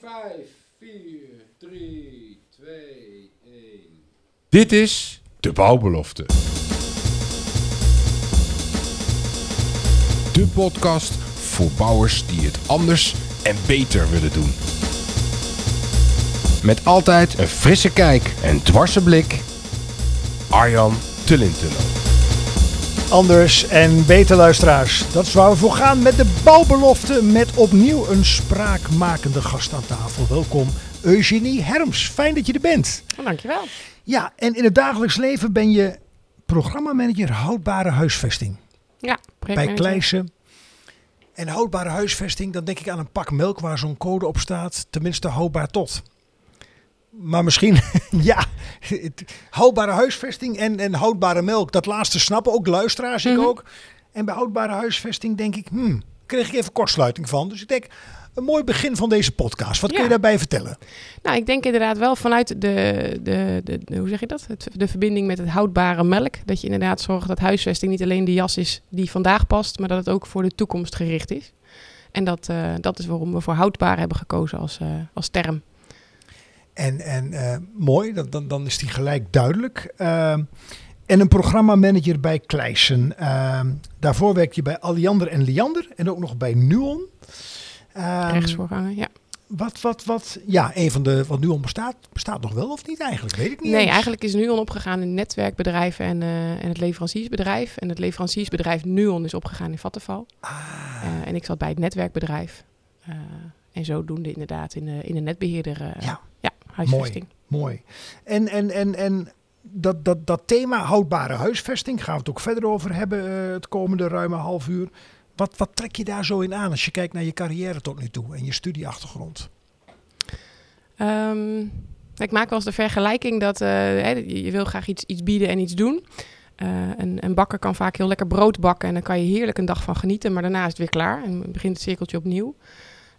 5, 4, 3, 2, 1. Dit is de bouwbelofte. De podcast voor bouwers die het anders en beter willen doen. Met altijd een frisse kijk en dwarse blik. Arjan Tullintunnel. Anders en beter luisteraars. Dat is waar we voor gaan met de bouwbelofte. Met opnieuw een spraakmakende gast aan tafel. Welkom Eugenie Herms. Fijn dat je er bent. Dankjewel. Ja, en in het dagelijks leven ben je programmamanager houdbare huisvesting. Ja, Bij. Kleijsen. En houdbare huisvesting, dan denk ik aan een pak melk waar zo'n code op staat. Tenminste houdbaar tot. Maar misschien, ja, houdbare huisvesting en, en houdbare melk. Dat laatste snappen ook luisteraars, ik Mhm. ook. En bij houdbare huisvesting denk ik, hmm, kreeg ik even kortsluiting van. Dus ik denk, een mooi begin van deze podcast. Wat kun je daarbij vertellen? Nou, ik denk inderdaad wel vanuit de, de, de, de- hoe zeg je dat? Het, de verbinding met het houdbare melk. Dat je inderdaad zorgt dat huisvesting niet alleen de jas is die vandaag past, maar dat het ook voor de toekomst gericht is. En dat, eh, dat is waarom we voor houdbaar hebben gekozen als, eh, als term. En, en eh, mooi, dan, dan, dan is die gelijk duidelijk. Ehm, en een programmamanager bij Kleijsen. Ehm, daarvoor werk je bij Alliander en Liander en ook nog bij Nuon. Ehm, Rechtsvoorganger, ja. Wat, wat, wat, ja, een van de, wat Nuon bestaat, bestaat nog wel of niet eigenlijk? Weet ik niet Nee, eens. eigenlijk is Nuon opgegaan in netwerkbedrijven en, eh, en het leveranciersbedrijf. En het leveranciersbedrijf Nuon is opgegaan in Vattenval. Ah, Eh, en ik zat bij het netwerkbedrijf. Eh, en zodoende inderdaad in de, in de netbeheerder. eh, Ja. Huisvesting. mooi. En, en, en, en dat, dat, dat thema houdbare huisvesting, gaan we het ook verder over hebben eh, het komende ruime half uur. Wat, wat trek je daar zo in aan als je kijkt naar je carrière tot nu toe en je studieachtergrond? Ehm, ik maak wel eens de vergelijking dat eh, je wil graag iets, iets bieden en iets doen. Eh, een, een bakker kan vaak heel lekker brood bakken en dan kan je heerlijk een dag van genieten, maar daarna is het weer klaar en begint het cirkeltje opnieuw.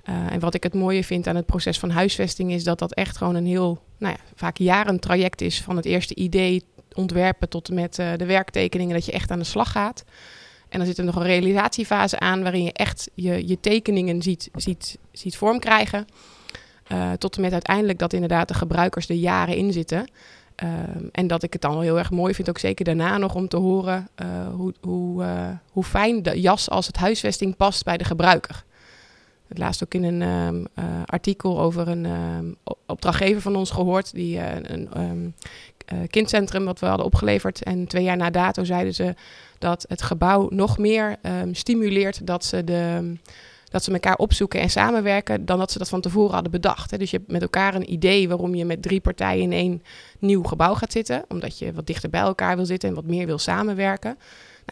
Eh, en wat ik het mooie vind aan het proces van huisvesting is dat dat echt gewoon een heel, nou ja, vaak jaren traject is van het eerste idee ontwerpen tot en met eh, de werktekeningen, dat je echt aan de slag gaat. En dan zit er nog een realisatiefase aan waarin je echt je, je tekeningen ziet, ziet, ziet vorm krijgen. Eh, tot en met uiteindelijk dat inderdaad de gebruikers er jaren in zitten. Ehm, en dat ik het dan wel heel erg mooi vind, ook zeker daarna nog om te horen hoe, hoe, hoe fijn de jas als het huisvesting past bij de gebruiker. Laatst ook in een ehm, eh, artikel over een ehm, opdrachtgever van ons gehoord, die eh, een ehm, eh, kindcentrum wat we hadden opgeleverd. En twee jaar na dato zeiden ze dat het gebouw nog meer stimuleert dat ze de dat ze elkaar opzoeken en samenwerken dan dat ze dat van tevoren hadden bedacht. Dus je hebt met elkaar een idee waarom je met drie partijen in één nieuw gebouw gaat zitten, omdat je wat dichter bij elkaar wil zitten en wat meer wil samenwerken.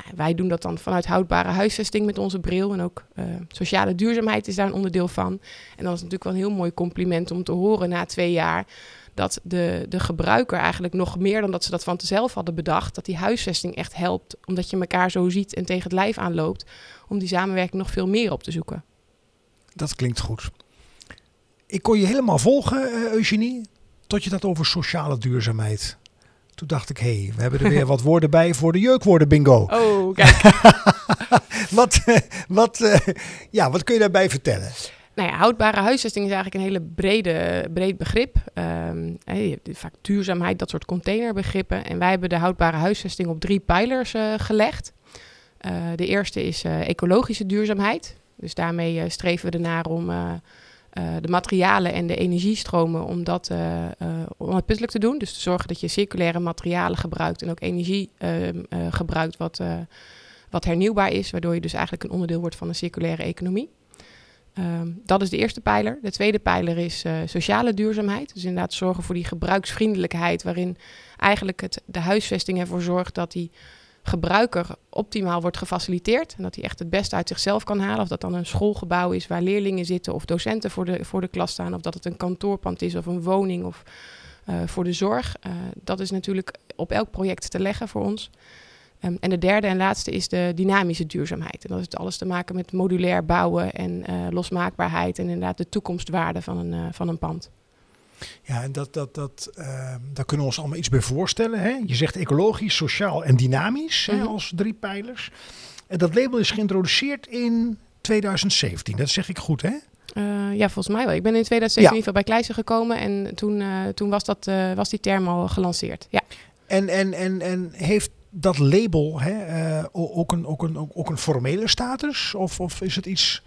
Nou, wij doen dat dan vanuit houdbare huisvesting met onze bril en ook eh, sociale duurzaamheid is daar een onderdeel van. En dan is natuurlijk wel een heel mooi compliment om te horen na twee jaar dat de, de gebruiker eigenlijk nog meer dan dat ze dat van zelf hadden bedacht, dat die huisvesting echt helpt, omdat je elkaar zo ziet en tegen het lijf aanloopt, om die samenwerking nog veel meer op te zoeken. Dat klinkt goed. Ik kon je helemaal volgen, eh, Eugenie, tot je dat over sociale duurzaamheid. Toen dacht ik, hé, hey, we hebben er weer wat woorden bij voor de jeukwoorden bingo. Oh, kijk. Wat, eh, wat, eh, ja, wat kun je daarbij vertellen? Nou ja, houdbare huisvesting is eigenlijk een hele brede, breed begrip. Ehm, je hebt vaak duurzaamheid, dat soort containerbegrippen. En wij hebben de houdbare huisvesting op drie pijlers eh, gelegd. Eh, de eerste is eh, ecologische duurzaamheid. Dus daarmee eh, streven we ernaar om eh, eh, de materialen en de energiestromen om dat eh, eh, onuitputtelijk te doen. Dus te zorgen dat je circulaire materialen gebruikt en ook energie ehm, eh, gebruikt wat, eh, wat hernieuwbaar is. Waardoor je dus eigenlijk een onderdeel wordt van een circulaire economie. Ehm, dat is de eerste pijler. De tweede pijler is eh, sociale duurzaamheid. Dus inderdaad zorgen voor die gebruiksvriendelijkheid, waarin eigenlijk het, de huisvesting ervoor zorgt dat die gebruiker optimaal wordt gefaciliteerd. En dat hij echt het beste uit zichzelf kan halen. Of dat dan een schoolgebouw is waar leerlingen zitten of docenten voor de, voor de klas staan. Of dat het een kantoorpand is of een woning of eh, voor de zorg. Eh, dat is natuurlijk op elk project te leggen voor ons. Ehm, en de derde en laatste is de dynamische duurzaamheid. En dat heeft alles te maken met modulair bouwen en eh, losmaakbaarheid en inderdaad de toekomstwaarde van een, van een pand. Ja, en dat, dat, dat, eh, daar kunnen we ons allemaal iets bij voorstellen. Hè? Je zegt ecologisch, sociaal en dynamisch hè, Mhm. als drie pijlers. En dat label is geïntroduceerd in 2017. Dat zeg ik goed, hè? Eh, ja, volgens mij wel. Ik ben in 2007 in ieder geval bij Kleijsen gekomen en toen, eh, toen was, dat, eh, was die term al gelanceerd. Ja. En, en, en, en heeft dat label hè, ook, een, ook, een, ook, ook een formele status? Of, of is het iets...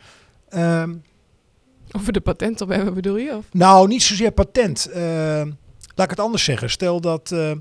ehm, Of we de patent op hebben, bedoel je? Of? nou, niet zozeer patent. Eh, laat ik het anders zeggen. Stel dat eh,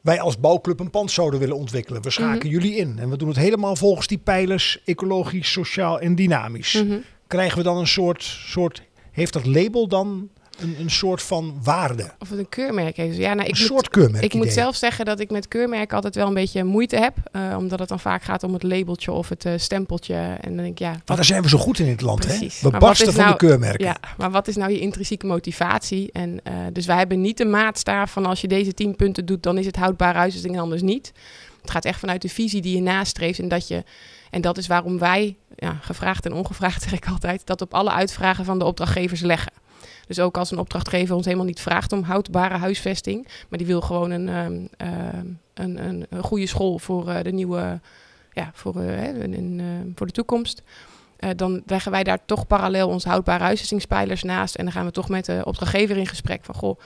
wij als bouwclub een pand zouden willen ontwikkelen. We schaken Mhm. jullie in. En we doen het helemaal volgens die pijlers ecologisch, sociaal en dynamisch. Mhm. Krijgen we dan een soort... soort heeft dat label dan een, een soort van waarde? Of het een keurmerk heeft. Ja, nou, ik een moet, soort keurmerk Ik moet zelf zeggen dat ik met keurmerken altijd wel een beetje moeite heb. eh, omdat het dan vaak gaat om het labeltje of het eh, stempeltje. En dan denk ik, ja, Maar daar zijn we zo goed in het land, Precies. hè? We Maar barsten is van nou- de keurmerken. ja, maar wat is nou je intrinsieke motivatie? En, eh, dus wij hebben niet de maatstaaf van als je deze tien punten doet, dan is het houdbare huisvesting en anders niet. Het gaat echt vanuit de visie die je nastreeft. En dat, je, en dat is waarom wij, ja, gevraagd en ongevraagd zeg ik altijd, dat op alle uitvragen van de opdrachtgevers leggen. Dus ook als een opdrachtgever ons helemaal niet vraagt om houdbare huisvesting, maar die wil gewoon een, ehm, ehm, een, een, goede school voor eh, de nieuwe, ja, voor, eh, een- een, eh, voor de toekomst. Eh, dan leggen wij daar toch parallel onze houdbare huisvestingspijlers naast. En dan gaan we toch met de opdrachtgever in gesprek van... Goh,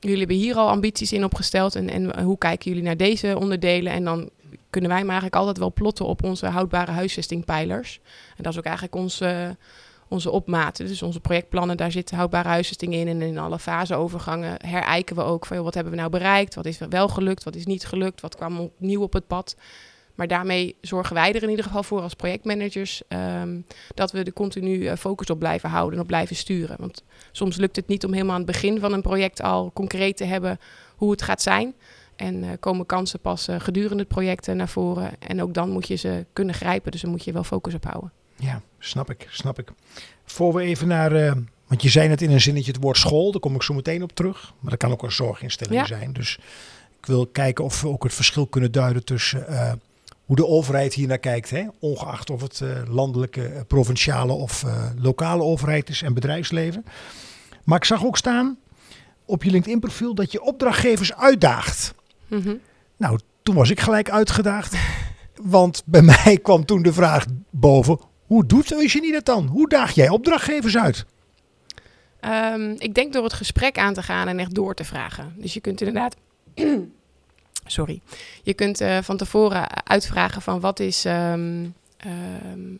jullie hebben hier al ambities in opgesteld. En, en hoe kijken jullie naar deze onderdelen? En dan kunnen wij maar eigenlijk altijd wel plotten op onze houdbare huisvestingpijlers. En dat is ook eigenlijk onze, onze opmaten. Dus onze projectplannen, daar zit houdbare huisvesting in. En in alle faseovergangen herijken we ook van... Joh, wat hebben we nou bereikt? Wat is wel gelukt? Wat is niet gelukt? Wat kwam opnieuw op het pad? Maar daarmee zorgen wij er in ieder geval voor als projectmanagers ehm, dat we er continu eh, focus op blijven houden en op blijven sturen. Want soms lukt het niet om helemaal aan het begin van een project al concreet te hebben hoe het gaat zijn. En eh, komen kansen pas eh, gedurende het project naar voren. En ook dan moet je ze kunnen grijpen, dus daar moet je wel focus op houden. Ja, snap ik, snap ik. Voor we even naar, eh, want je zei net in een zinnetje het woord school, daar kom ik zo meteen op terug. Maar dat kan ook een zorginstelling Ja. zijn. Dus ik wil kijken of we ook het verschil kunnen duiden tussen eh, hoe de overheid hier naar kijkt. Hè? Ongeacht of het eh, landelijke, provinciale of lokale overheid is en bedrijfsleven. Maar ik zag ook staan op je LinkedIn profiel dat je opdrachtgevers uitdaagt. Mhm. Nou, toen was ik gelijk uitgedaagd. Want bij mij kwam toen de vraag boven: hoe doet Eugenie dat dan? Hoe daag jij opdrachtgevers uit? Ehm, ik denk door het gesprek aan te gaan en echt door te vragen. Dus je kunt inderdaad. Sorry. Je kunt eh, van tevoren uitvragen van wat is. ehm, ehm,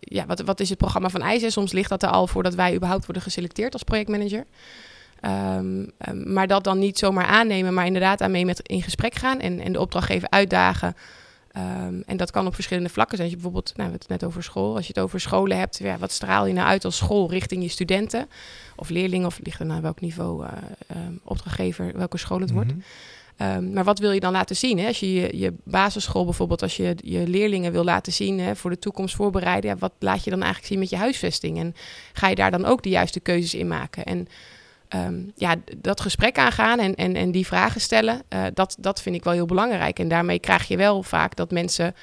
ja, wat, wat is het programma van IJs? Soms ligt dat er al voordat wij überhaupt worden geselecteerd als projectmanager. Maar dat dan niet zomaar aannemen, maar inderdaad daarmee met in gesprek gaan en, en de opdrachtgever uitdagen. Ehm, en dat kan op verschillende vlakken zijn. Als je bijvoorbeeld, nou, we hebben het net over school. Als je het over scholen hebt, ja, wat straal je nou uit als school richting je studenten? Of leerlingen, of ligt er naar welk niveau ehm, opdrachtgever, welke school het wordt. Mhm. Ehm, maar wat wil je dan laten zien? Hè? Als je, je je basisschool bijvoorbeeld, als je je leerlingen wil laten zien hè, voor de toekomst voorbereiden, ja, wat laat je dan eigenlijk zien met je huisvesting? En ga je daar dan ook de juiste keuzes in maken? En ehm, ja, dat gesprek aangaan en, en, en die vragen stellen, eh, dat, dat vind ik wel heel belangrijk. En daarmee krijg je wel vaak dat mensen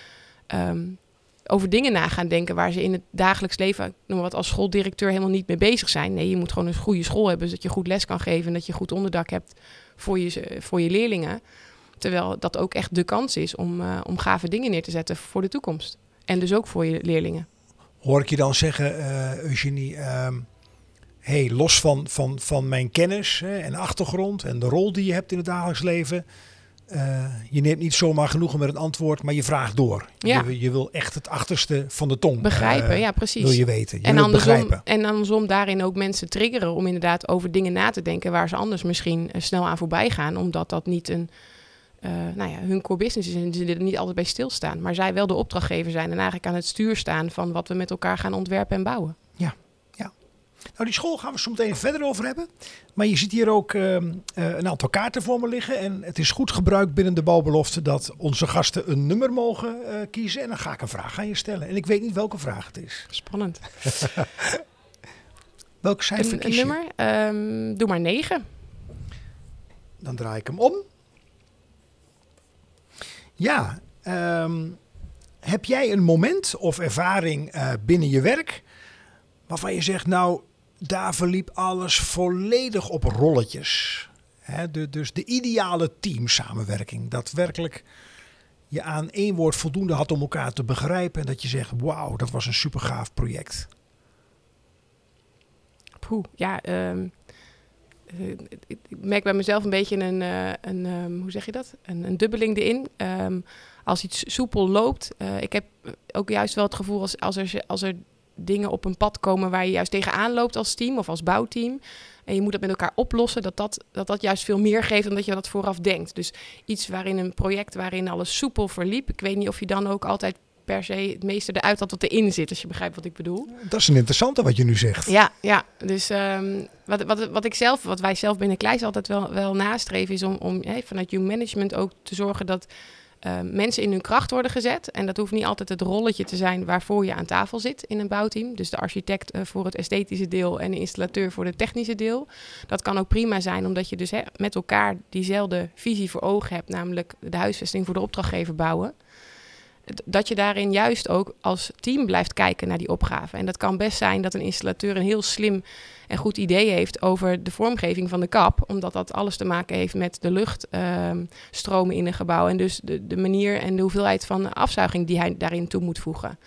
ehm, over dingen na gaan denken waar ze in het dagelijks leven, noem maar wat, als schooldirecteur helemaal niet mee bezig zijn. Nee, je moet gewoon een goede school hebben, zodat je goed les kan geven en dat je goed onderdak hebt voor je, voor je leerlingen. Terwijl dat ook echt de kans is om, eh, om gave dingen neer te zetten voor de toekomst. En dus ook voor je leerlingen. Hoor ik je dan zeggen, eh, Eugenie, ehm, hey, los van, van, van mijn kennis hè, en achtergrond en de rol die je hebt in het dagelijks leven, eh, je neemt niet zomaar genoegen met een antwoord, maar je vraagt door. Ja. Je, je wil echt het achterste van de tong Begrijpen, eh, ja precies. wil je weten. Je en, wil andersom, begrijpen. en andersom daarin ook mensen triggeren om inderdaad over dingen na te denken waar ze anders misschien eh, snel aan voorbij gaan, omdat dat niet een, nou ja, hun core business is en ze er niet altijd bij stilstaan. Maar zij wel de opdrachtgever zijn en eigenlijk aan het stuur staan van wat we met elkaar gaan ontwerpen en bouwen. Nou, die school gaan we zo meteen verder over hebben. Maar je ziet hier ook ehm, eh, een aantal kaarten voor me liggen. En het is goed gebruikt binnen de bouwbelofte dat onze gasten een nummer mogen eh, kiezen. En dan ga ik een vraag aan je stellen. En ik weet niet welke vraag het is. Spannend. Welke cijfer Een, kies je? nummer? Ehm, doe maar negen. Dan draai ik hem om. Ja, ehm, heb jij een moment of ervaring eh, binnen je werk waarvan je zegt, nou, daar verliep alles volledig op rolletjes. Dus de ideale teamsamenwerking. Dat werkelijk je aan één woord voldoende had om elkaar te begrijpen. En dat je zegt, wauw, dat was een super gaaf project. Poeh, ja, ehm, eh, ik ik merk bij mezelf een beetje een, eh, een ehm, hoe zeg je dat? Een, een dubbeling erin. Ehm, als iets soepel loopt, eh, ik heb ook juist wel het gevoel als, als, er, als er dingen op een pad komen waar je juist tegenaan loopt als team of als bouwteam. En je moet dat met elkaar oplossen, dat dat, dat dat juist veel meer geeft dan dat je dat vooraf denkt. Dus iets waarin een project waarin alles soepel verliep. Ik weet niet of je dan ook altijd per se het meeste eruit had wat erin zit, als je begrijpt wat ik bedoel. Dat is een interessante wat je nu zegt. Ja, ja. dus ehm, wat, wat, wat ik zelf, wat wij zelf binnen Kleis altijd wel, wel nastreven, is om, om vanuit Human Management ook te zorgen dat ehm, mensen in hun kracht worden gezet. En dat hoeft niet altijd het rolletje te zijn waarvoor je aan tafel zit in een bouwteam. Dus de architect eh, voor het esthetische deel en de installateur voor het technische deel. Dat kan ook prima zijn, omdat je dus hè, met elkaar diezelfde visie voor ogen hebt, namelijk de huisvesting voor de opdrachtgever bouwen dat je daarin juist ook als team blijft kijken naar die opgave. En dat kan best zijn dat een installateur een heel slim en goed idee heeft over de vormgeving van de kap, omdat dat alles te maken heeft met de luchtstromen in een gebouw en dus de, de manier en de hoeveelheid van afzuiging die hij daarin toe moet voegen.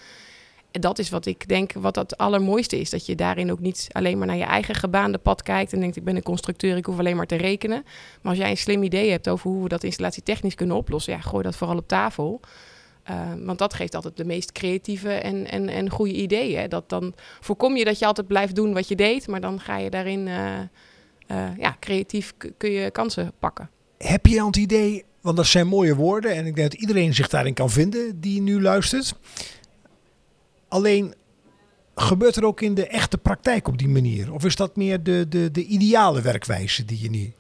En dat is wat ik denk wat het allermooiste is. Dat je daarin ook niet alleen maar naar je eigen gebaande pad kijkt en denkt ik ben een constructeur, ik hoef alleen maar te rekenen. Maar als jij een slim idee hebt over hoe we dat installatietechnisch kunnen oplossen, ja, gooi dat vooral op tafel. Uh, want dat geeft altijd de meest creatieve en, en, en goede ideeën. Dat dan voorkom je dat je altijd blijft doen wat je deed, maar dan ga je daarin uh, uh, ja, creatief kun je kansen pakken. Heb je al het idee, want dat zijn mooie woorden en ik denk dat iedereen zich daarin kan vinden die nu luistert. Alleen gebeurt er ook in de echte praktijk op die manier? Of is dat meer de, de, de ideale werkwijze die je niet.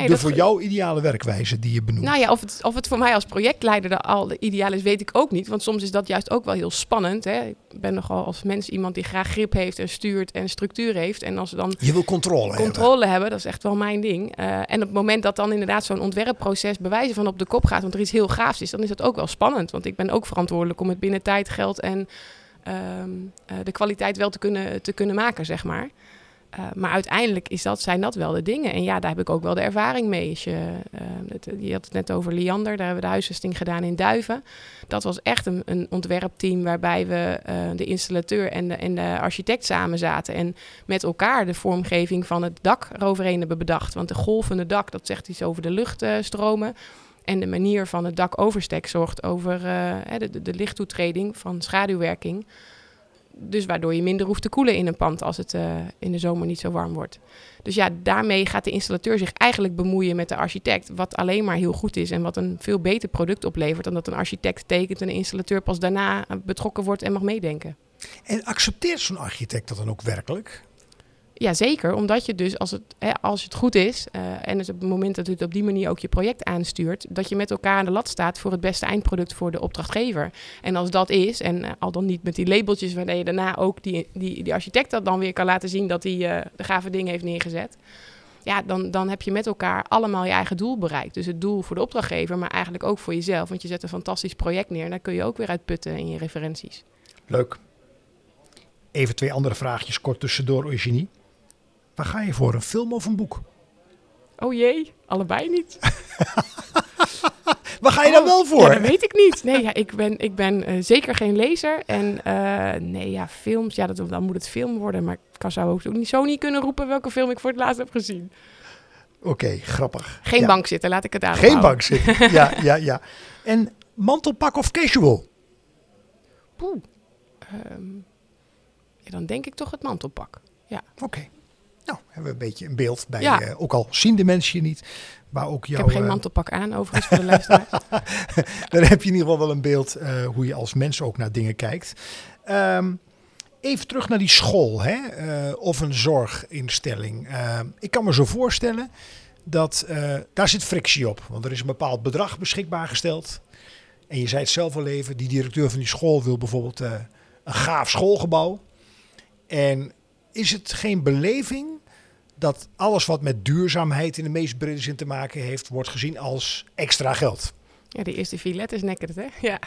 Nee, de voor jou ideale werkwijze die je benoemt? Nou ja, of het, of het voor mij als projectleider al de ideaal is, weet ik ook niet. Want soms is dat juist ook wel heel spannend. Hè? Ik ben nogal als mens iemand die graag grip heeft en stuurt en structuur heeft. En als we dan. Je wil controle, controle hebben. hebben. Dat is echt wel mijn ding. Uh, en op het moment dat dan inderdaad zo'n ontwerpproces bewijzen van op de kop gaat, want er iets heel gaafs is, dan is dat ook wel spannend. Want ik ben ook verantwoordelijk om het binnen tijd, geld en um, uh, de kwaliteit wel te kunnen, te kunnen maken, zeg maar. Uh, maar uiteindelijk is dat, zijn dat wel de dingen. En ja, daar heb ik ook wel de ervaring mee. Uh, het, je had het net over Liander, daar hebben we de huisvesting gedaan in Duiven. Dat was echt een, een ontwerpteam waarbij we de installateur en de, en de architect samen zaten. En met elkaar de vormgeving van het dak eroverheen hebben bedacht. Want de golvende dak, dat zegt iets over de luchtstromen. En de manier van het dakoverstek zorgt over uh, de, de, lichttoetreding van schaduwwerking. Dus waardoor je minder hoeft te koelen in een pand als het uh, in de zomer niet zo warm wordt. Dus ja, daarmee gaat de installateur zich eigenlijk bemoeien met de architect. Wat alleen maar heel goed is en wat een veel beter product oplevert dan dat een architect tekent en een installateur pas daarna betrokken wordt en mag meedenken. En accepteert zo'n architect dat dan ook werkelijk? Ja, zeker. Omdat je dus, als het, hè, als het goed is, uh, en dus op het moment dat het op die manier ook je project aanstuurt, dat je met elkaar aan de lat staat voor het beste eindproduct voor de opdrachtgever. En als dat is, en uh, al dan niet met die labeltjes, waarmee je daarna ook die, die, die architect dat dan weer kan laten zien dat hij uh, de gave dingen heeft neergezet. Ja, dan, dan heb je met elkaar allemaal je eigen doel bereikt. Dus het doel voor de opdrachtgever, maar eigenlijk ook voor jezelf. Want je zet een fantastisch project neer en daar kun je ook weer uit putten in je referenties. Leuk. Even twee andere vraagjes kort tussendoor, Eugenie. Waar ga je voor, een film of een boek? Oh jee, allebei niet. Waar ga je oh, dan wel voor? Ja, dat weet ik niet. Nee, ja, ik ben, ik ben uh, zeker geen lezer. En uh, nee, ja, films, ja, dat, dan moet het film worden. Maar ik kan zou ook niet, zo niet kunnen roepen welke film ik voor het laatst heb gezien. Oké, okay, grappig. Geen ja. bank zitten, laat ik het aan. Geen bank zitten, ja, ja, ja. En mantelpak of casual? Poeh. Um, ja, dan denk ik toch het mantelpak. Ja. Oké. Okay. Nou, hebben we een beetje een beeld bij, ja. uh, ook al zien de mensen je niet, maar ook jou, Ik heb geen mantelpak aan, overigens, voor de luisteraar. Dan heb je in ieder geval wel een beeld uh, hoe je als mens ook naar dingen kijkt. Um, even terug naar die school, hè? Uh, of een zorginstelling. Uh, ik kan me zo voorstellen dat daar zit frictie op, want er is een bepaald bedrag beschikbaar gesteld. En je zei het zelf al even, die directeur van die school wil bijvoorbeeld een gaaf schoolgebouw. En is het geen beleving dat alles wat met duurzaamheid in de meest brede zin te maken heeft, wordt gezien als extra geld? Ja, die eerste vier letters nekkert, hè? Ja.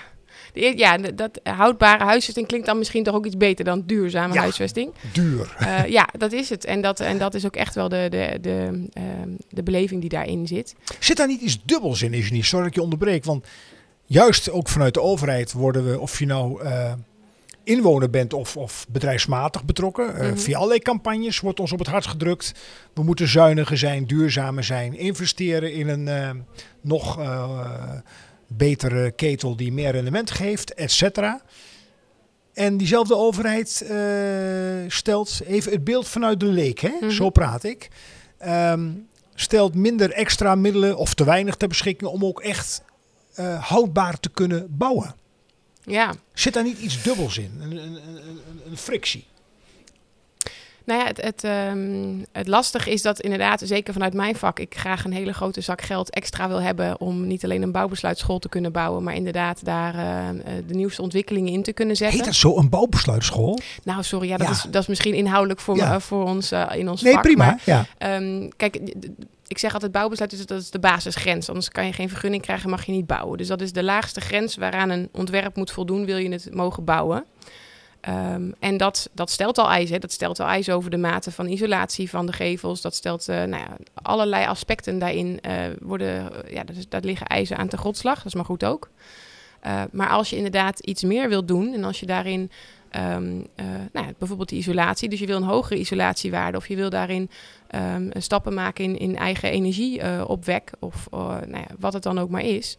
De, ja, dat houdbare huisvesting klinkt dan misschien toch ook iets beter dan duurzame ja, huisvesting. Duur. Uh, ja, dat is het. En dat, en dat is ook echt wel de, de, de, uh, de beleving die daarin zit. Zit daar niet iets dubbels in, is niet? Sorry dat ik je onderbreek. Want juist ook vanuit de overheid worden we, of je nou uh, inwoner bent of, of bedrijfsmatig betrokken. Eh, Mhm. Via allerlei campagnes wordt ons op het hart gedrukt. We moeten zuiniger zijn, duurzamer zijn, investeren in een eh, nog eh, betere ketel die meer rendement geeft, et cetera. En diezelfde overheid stelt even het beeld vanuit de leek, hè? Mhm. zo praat ik. Ehm, stelt minder extra middelen of te weinig ter beschikking om ook echt houdbaar te kunnen bouwen. Ja, Zit daar niet iets dubbels in? Een, een, een, een- frictie? nou ja, het, het, ehm, het lastige is dat inderdaad, zeker vanuit mijn vak, ik graag een hele grote zak geld extra wil hebben om niet alleen een bouwbesluitschool te kunnen bouwen, maar inderdaad daar eh, eh, de nieuwste ontwikkelingen in te kunnen zetten. Heet dat zo een bouwbesluitschool? Nou, sorry, ja, dat, Ja. Is, dat is misschien inhoudelijk voor, Ja. me- voor ons eh, in ons Nee, vak. prima. maar, ja. ehm, kijk, ik zeg altijd bouwbesluit is, dat is de basisgrens. Anders kan je geen vergunning krijgen, mag je niet bouwen. Dus dat is de laagste grens waaraan een ontwerp moet voldoen, wil je het mogen bouwen. Ehm, en dat, dat stelt al eisen. Dat stelt al eisen over de mate van isolatie van de gevels. Dat stelt eh, nou ja, allerlei aspecten daarin. eh, worden, ja, is- daar liggen eisen aan te grondslag. Dat is maar goed ook. Eh, maar als je inderdaad iets meer wilt doen en als je daarin ehm, eh, nou ja, bijvoorbeeld die isolatie, dus je wil een hogere isolatiewaarde of je wil daarin ehm, stappen maken in, in eigen energieopwek of eh, nou ja, wat het dan ook maar is.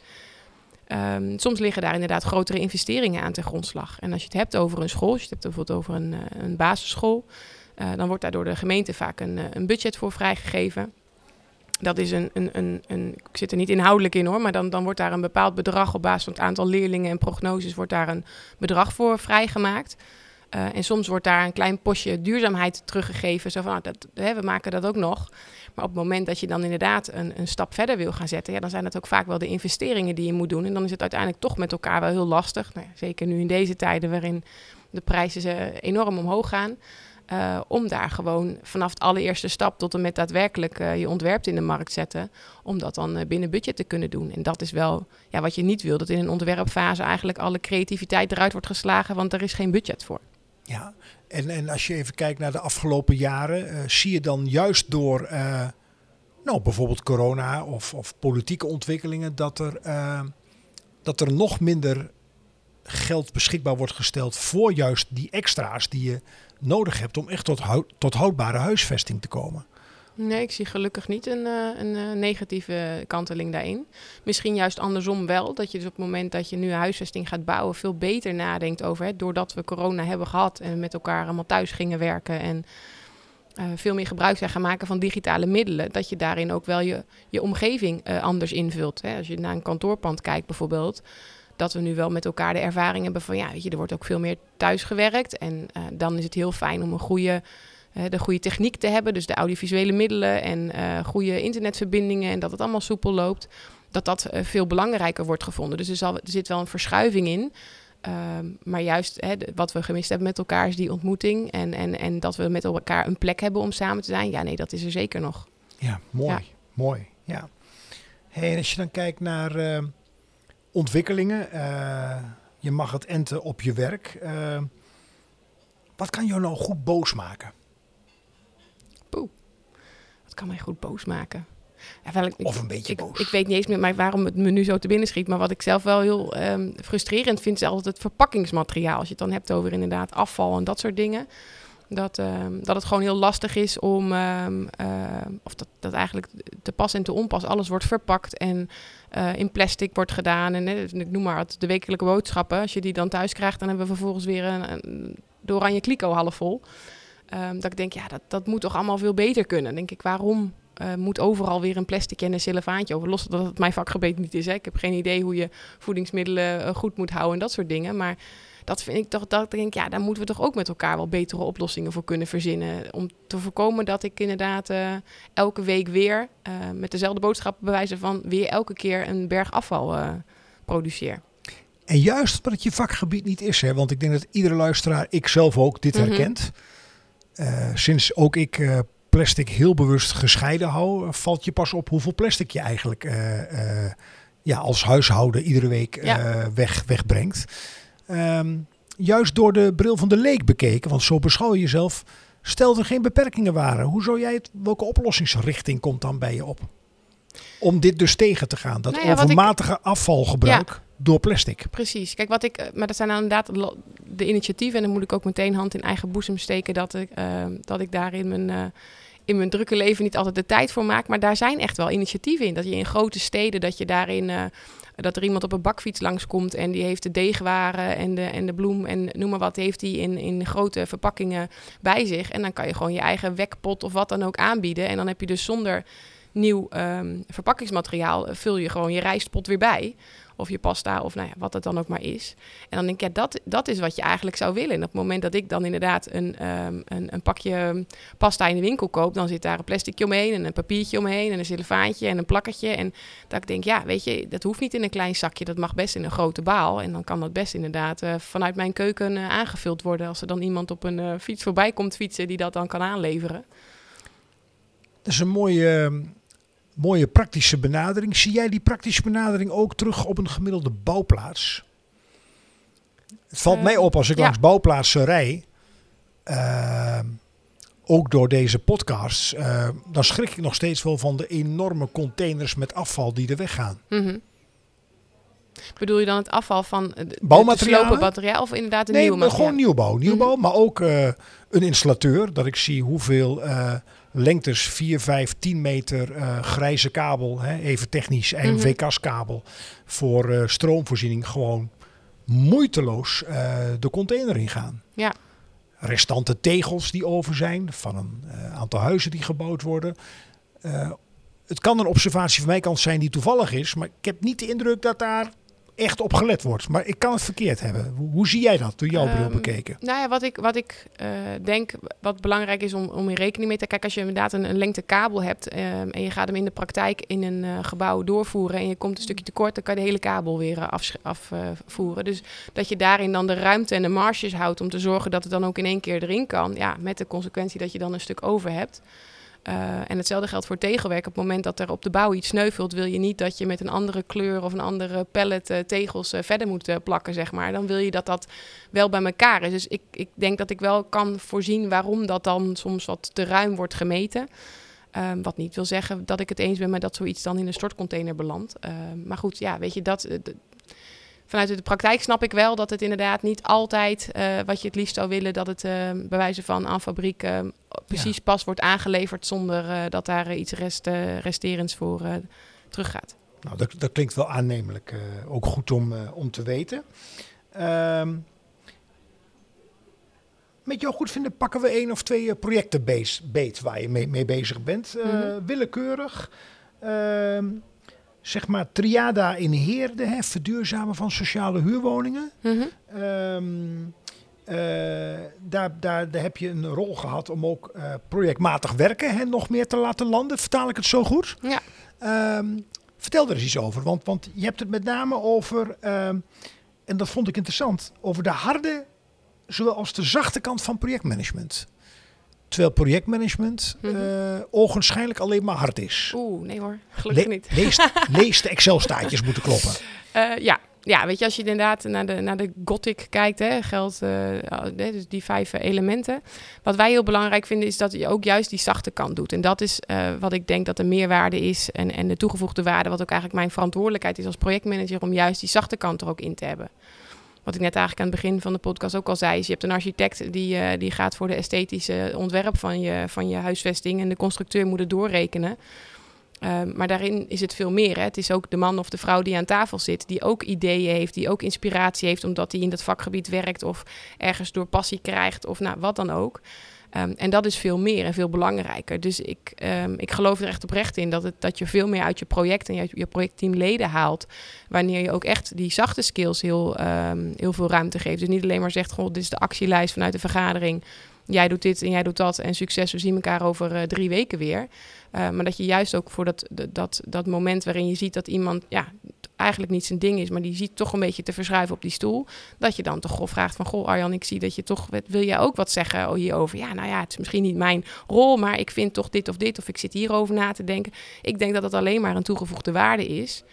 Ehm, soms liggen daar inderdaad grotere investeringen aan ten grondslag. En als je het hebt over een school, als je het hebt bijvoorbeeld over een, eh, een basisschool, eh, dan wordt daar door de gemeente vaak een, eh, een budget voor vrijgegeven. Dat is een, een, een, een, ik zit er niet inhoudelijk in hoor, maar dan, dan wordt daar een bepaald bedrag op basis van het aantal leerlingen en prognoses, wordt daar een bedrag voor vrijgemaakt. Eh, en soms wordt daar een klein postje duurzaamheid teruggegeven. Zo van, nou, dat, hè, we maken dat ook nog. Maar op het moment dat je dan inderdaad een, een stap verder wil gaan zetten, ja, dan zijn het ook vaak wel de investeringen die je moet doen. En dan is het uiteindelijk toch met elkaar wel heel lastig. Nou zeker nu in deze tijden waarin de prijzen enorm omhoog gaan. eh, om daar gewoon vanaf de allereerste stap tot en met daadwerkelijk eh, je ontwerp in de markt zetten. Om dat dan binnen budget te kunnen doen. En dat is wel ja, wat je niet wil. Dat in een ontwerpfase eigenlijk alle creativiteit eruit wordt geslagen. Want er is geen budget voor. Ja, en, en als je even kijkt naar de afgelopen jaren, eh, zie je dan juist door, eh, nou bijvoorbeeld corona of, of politieke ontwikkelingen, dat er, eh, dat er nog minder geld beschikbaar wordt gesteld voor juist die extra's die je nodig hebt om echt tot, tot houdbare huisvesting te komen. Nee, ik zie gelukkig niet een, eh, een eh, negatieve kanteling daarin. Misschien juist andersom wel. Dat je dus op het moment dat je nu een huisvesting gaat bouwen, veel beter nadenkt over het. Doordat we corona hebben gehad en met elkaar allemaal thuis gingen werken. En eh, veel meer gebruik zijn gaan maken van digitale middelen. Dat je daarin ook wel je, je omgeving anders invult. Hè. Als je naar een kantoorpand kijkt bijvoorbeeld. Dat we nu wel met elkaar de ervaring hebben van ja, weet je, er wordt ook veel meer thuis gewerkt. En dan is het heel fijn om een goede de goede techniek te hebben, dus de audiovisuele middelen en eh, goede internetverbindingen en dat het allemaal soepel loopt, dat dat eh, veel belangrijker wordt gevonden. Dus er, zal, er zit wel een verschuiving in. Ehm, maar juist hè, wat we gemist hebben met elkaar is die ontmoeting en, en, en dat we met elkaar een plek hebben om samen te zijn. Ja, nee, dat is er zeker nog. Ja, mooi. Ja. Mooi, ja. Hey, en als je dan kijkt naar eh, ontwikkelingen, eh, je mag het enten op je werk. eh, wat kan jou nou goed boos maken? Dat kan mij goed boos maken. Ja, wel, ik, Of een beetje ik, boos. Ik weet niet eens meer maar waarom het me nu zo te binnen schiet. Maar wat ik zelf wel heel ehm, frustrerend vind, is altijd het verpakkingsmateriaal. Als je het dan hebt over inderdaad afval en dat soort dingen. Dat, ehm, dat het gewoon heel lastig is om, ehm, ehm, of dat, dat eigenlijk te pas en te onpas alles wordt verpakt en eh, in plastic wordt gedaan. En eh, ik noem maar het, de wekelijke boodschappen. Als je die dan thuis krijgt, dan hebben we vervolgens weer een, een, de oranje kliko half vol. Ehm, dat ik denk, ja, dat, dat moet toch allemaal veel beter kunnen. Dan denk ik, waarom eh, moet overal weer een plastic en een cellofaantje over? Los dat het mijn vakgebied niet is. Hè. Ik heb geen idee hoe je voedingsmiddelen eh, goed moet houden en dat soort dingen. Maar dat vind ik toch, dat ik denk, ja, daar moeten we toch ook met elkaar wel betere oplossingen voor kunnen verzinnen. Om te voorkomen dat ik inderdaad eh, elke week weer met dezelfde boodschappen bewijzen van weer elke keer een berg afval produceer. En juist omdat het je vakgebied niet is, hè, want ik denk dat iedere luisteraar, ik zelf ook, dit Mhm. herkent. Eh, sinds ook ik eh, plastic heel bewust gescheiden hou, valt je pas op hoeveel plastic je eigenlijk eh, ja, als huishouden iedere week Ja. weg, wegbrengt. Ehm, juist door de bril van de leek bekeken, want zo beschouw je jezelf, stel er geen beperkingen waren. Hoe zou jij het, welke oplossingsrichting komt dan bij je op? Om dit dus tegen te gaan, dat Nou ja, wat ik- overmatige afvalgebruik. Door plastic. Precies. Kijk, wat ik, eh, maar dat zijn nou inderdaad de initiatieven. En dan moet ik ook meteen hand in eigen boezem steken dat ik, eh, dat ik daar in mijn, eh, in mijn drukke leven niet altijd de tijd voor maak. Maar daar zijn echt wel initiatieven in. Dat je in grote steden, dat je daarin. dat er iemand op een bakfiets langskomt en die heeft de deegwaren en de, en de bloem en noem maar wat, heeft die in, in grote verpakkingen bij zich. En dan kan je gewoon je eigen wekpot of wat dan ook aanbieden. En dan heb je dus zonder nieuw ehm, verpakkingsmateriaal, vul je gewoon je rijstpot weer bij. Of je pasta, of nou ja, wat het dan ook maar is. En dan denk ik, ja, dat, dat is wat je eigenlijk zou willen. En op het moment dat ik dan inderdaad een, ehm, een, een pakje pasta in de winkel koop, dan zit daar een plasticje omheen en een papiertje omheen en een cellofaantje en een plakketje. En dat ik denk, ja, weet je, dat hoeft niet in een klein zakje. Dat mag best in een grote baal. En dan kan dat best inderdaad eh, vanuit mijn keuken eh, aangevuld worden. Als er dan iemand op een eh, fiets voorbij komt fietsen die dat dan kan aanleveren. Dat is een mooie, eh, mooie praktische benadering. Zie jij die praktische benadering ook terug op een gemiddelde bouwplaats? Het valt Eh, mij op als ik ja. langs bouwplaatsen rij, eh, ook door deze podcasts, eh, dan schrik ik nog steeds wel van de enorme containers met afval die er weggaan. Mhm. Bedoel je dan het afval van slopen materiaal of inderdaad een nee, nieuw materiaal? gewoon nieuwbouw. Nieuwbouw, Mhm. maar ook een installateur. Dat ik zie hoeveel lengtes, 4, 5, 10 meter eh, grijze kabel, hè, even technisch, en Mhm. VKS-kabel voor eh, stroomvoorziening gewoon moeiteloos eh, de container ingaan. Ja. Restante tegels die over zijn van een aantal huizen die gebouwd worden. Het kan een observatie van mijn kant zijn die toevallig is, maar ik heb niet de indruk dat daar echt op gelet wordt. Maar ik kan het verkeerd hebben. Hoe, zie jij dat door jouw bril Ehm, bekeken? Nou ja, wat ik, wat ik eh, denk, wat belangrijk is om, om in rekening mee te kijken, als je inderdaad een, een lengte kabel hebt ehm, en je gaat hem in de praktijk in een eh, gebouw doorvoeren en je komt een stukje tekort, dan kan je de hele kabel weer eh, afvoeren. dus dat je daarin dan de ruimte en de marges houdt om te zorgen dat het dan ook in één keer erin kan. Ja, met de consequentie dat je dan een stuk over hebt. Eh, en hetzelfde geldt voor tegelwerk. Op het moment dat er op de bouw iets sneuvelt, wil je niet dat je met een andere kleur of een andere pallet eh, tegels eh, verder moet plakken, zeg maar. Dan wil je dat dat wel bij elkaar is. Dus ik, ik denk dat ik wel kan voorzien waarom dat dan soms wat te ruim wordt gemeten. Ehm, wat niet wil zeggen dat ik het eens ben met dat zoiets dan in een stortcontainer belandt. Ehm, maar goed, ja, weet je, dat, vanuit de praktijk snap ik wel dat het inderdaad niet altijd eh, wat je het liefst zou willen, dat het eh, bij wijze van aan fabriek eh, precies pas wordt aangeleverd zonder dat daar iets rest, resterends voor teruggaat. Nou, dat, dat klinkt wel aannemelijk. ook goed om, om te weten. Ehm, met jouw goed vinden pakken we één of twee projecten beet waar je mee, mee bezig bent. Mhm. Willekeurig. Ehm, zeg maar Triada in Heerde, hè, verduurzamen van sociale huurwoningen. Mhm. Ehm, eh, daar, daar, daar heb je een rol gehad om ook eh, projectmatig werken hè, nog meer te laten landen. Vertaal ik het zo goed? Ja. Ehm, vertel er eens iets over, want, want je hebt het met name over, ehm, en dat vond ik interessant, over de harde, zowel als de zachte kant van projectmanagement. Terwijl projectmanagement eh, ogenschijnlijk alleen maar hard is. Oeh, nee hoor, gelukkig Le- niet. lees, lees de Excel-staatjes moeten kloppen. Eh, ja. ja, weet je, als je inderdaad naar de, naar de Gothic kijkt, hè, geldt eh, dus die vijf elementen. Wat wij heel belangrijk vinden, is dat je ook juist die zachte kant doet. En dat is wat ik denk dat de meerwaarde is en, en de toegevoegde waarde, wat ook eigenlijk mijn verantwoordelijkheid is als projectmanager, om juist die zachte kant er ook in te hebben. Wat ik net eigenlijk aan het begin van de podcast ook al zei, is je hebt een architect die, eh, die gaat voor de esthetische ontwerp van je, van je huisvesting en de constructeur moet het doorrekenen. Ehm, maar daarin is het veel meer. Hè. Het is ook de man of de vrouw die aan tafel zit, die ook ideeën heeft, die ook inspiratie heeft omdat hij in dat vakgebied werkt of ergens door passie krijgt of nou, wat dan ook. Ehm, en dat is veel meer en veel belangrijker. Dus ik, ehm, ik geloof er echt oprecht in dat, het, dat je veel meer uit je project en je, je projectteamleden haalt. Wanneer je ook echt die zachte skills heel, ehm, heel veel ruimte geeft. Dus niet alleen maar zegt, goh, dit is de actielijst vanuit de vergadering. Jij doet dit en jij doet dat en succes, we zien elkaar over eh, drie weken weer. Uh, maar dat je juist ook voor dat, dat, dat moment waarin je ziet dat iemand ja, eigenlijk niet zijn ding is, maar die ziet toch een beetje te verschuiven op die stoel, dat je dan toch goh vraagt van, goh Arjan, ik zie dat je toch, wil jij ook wat zeggen hierover? Ja, nou ja, het is misschien niet mijn rol, maar ik vind toch dit of dit, of ik zit hierover na te denken. Ik denk dat het alleen maar een toegevoegde waarde is.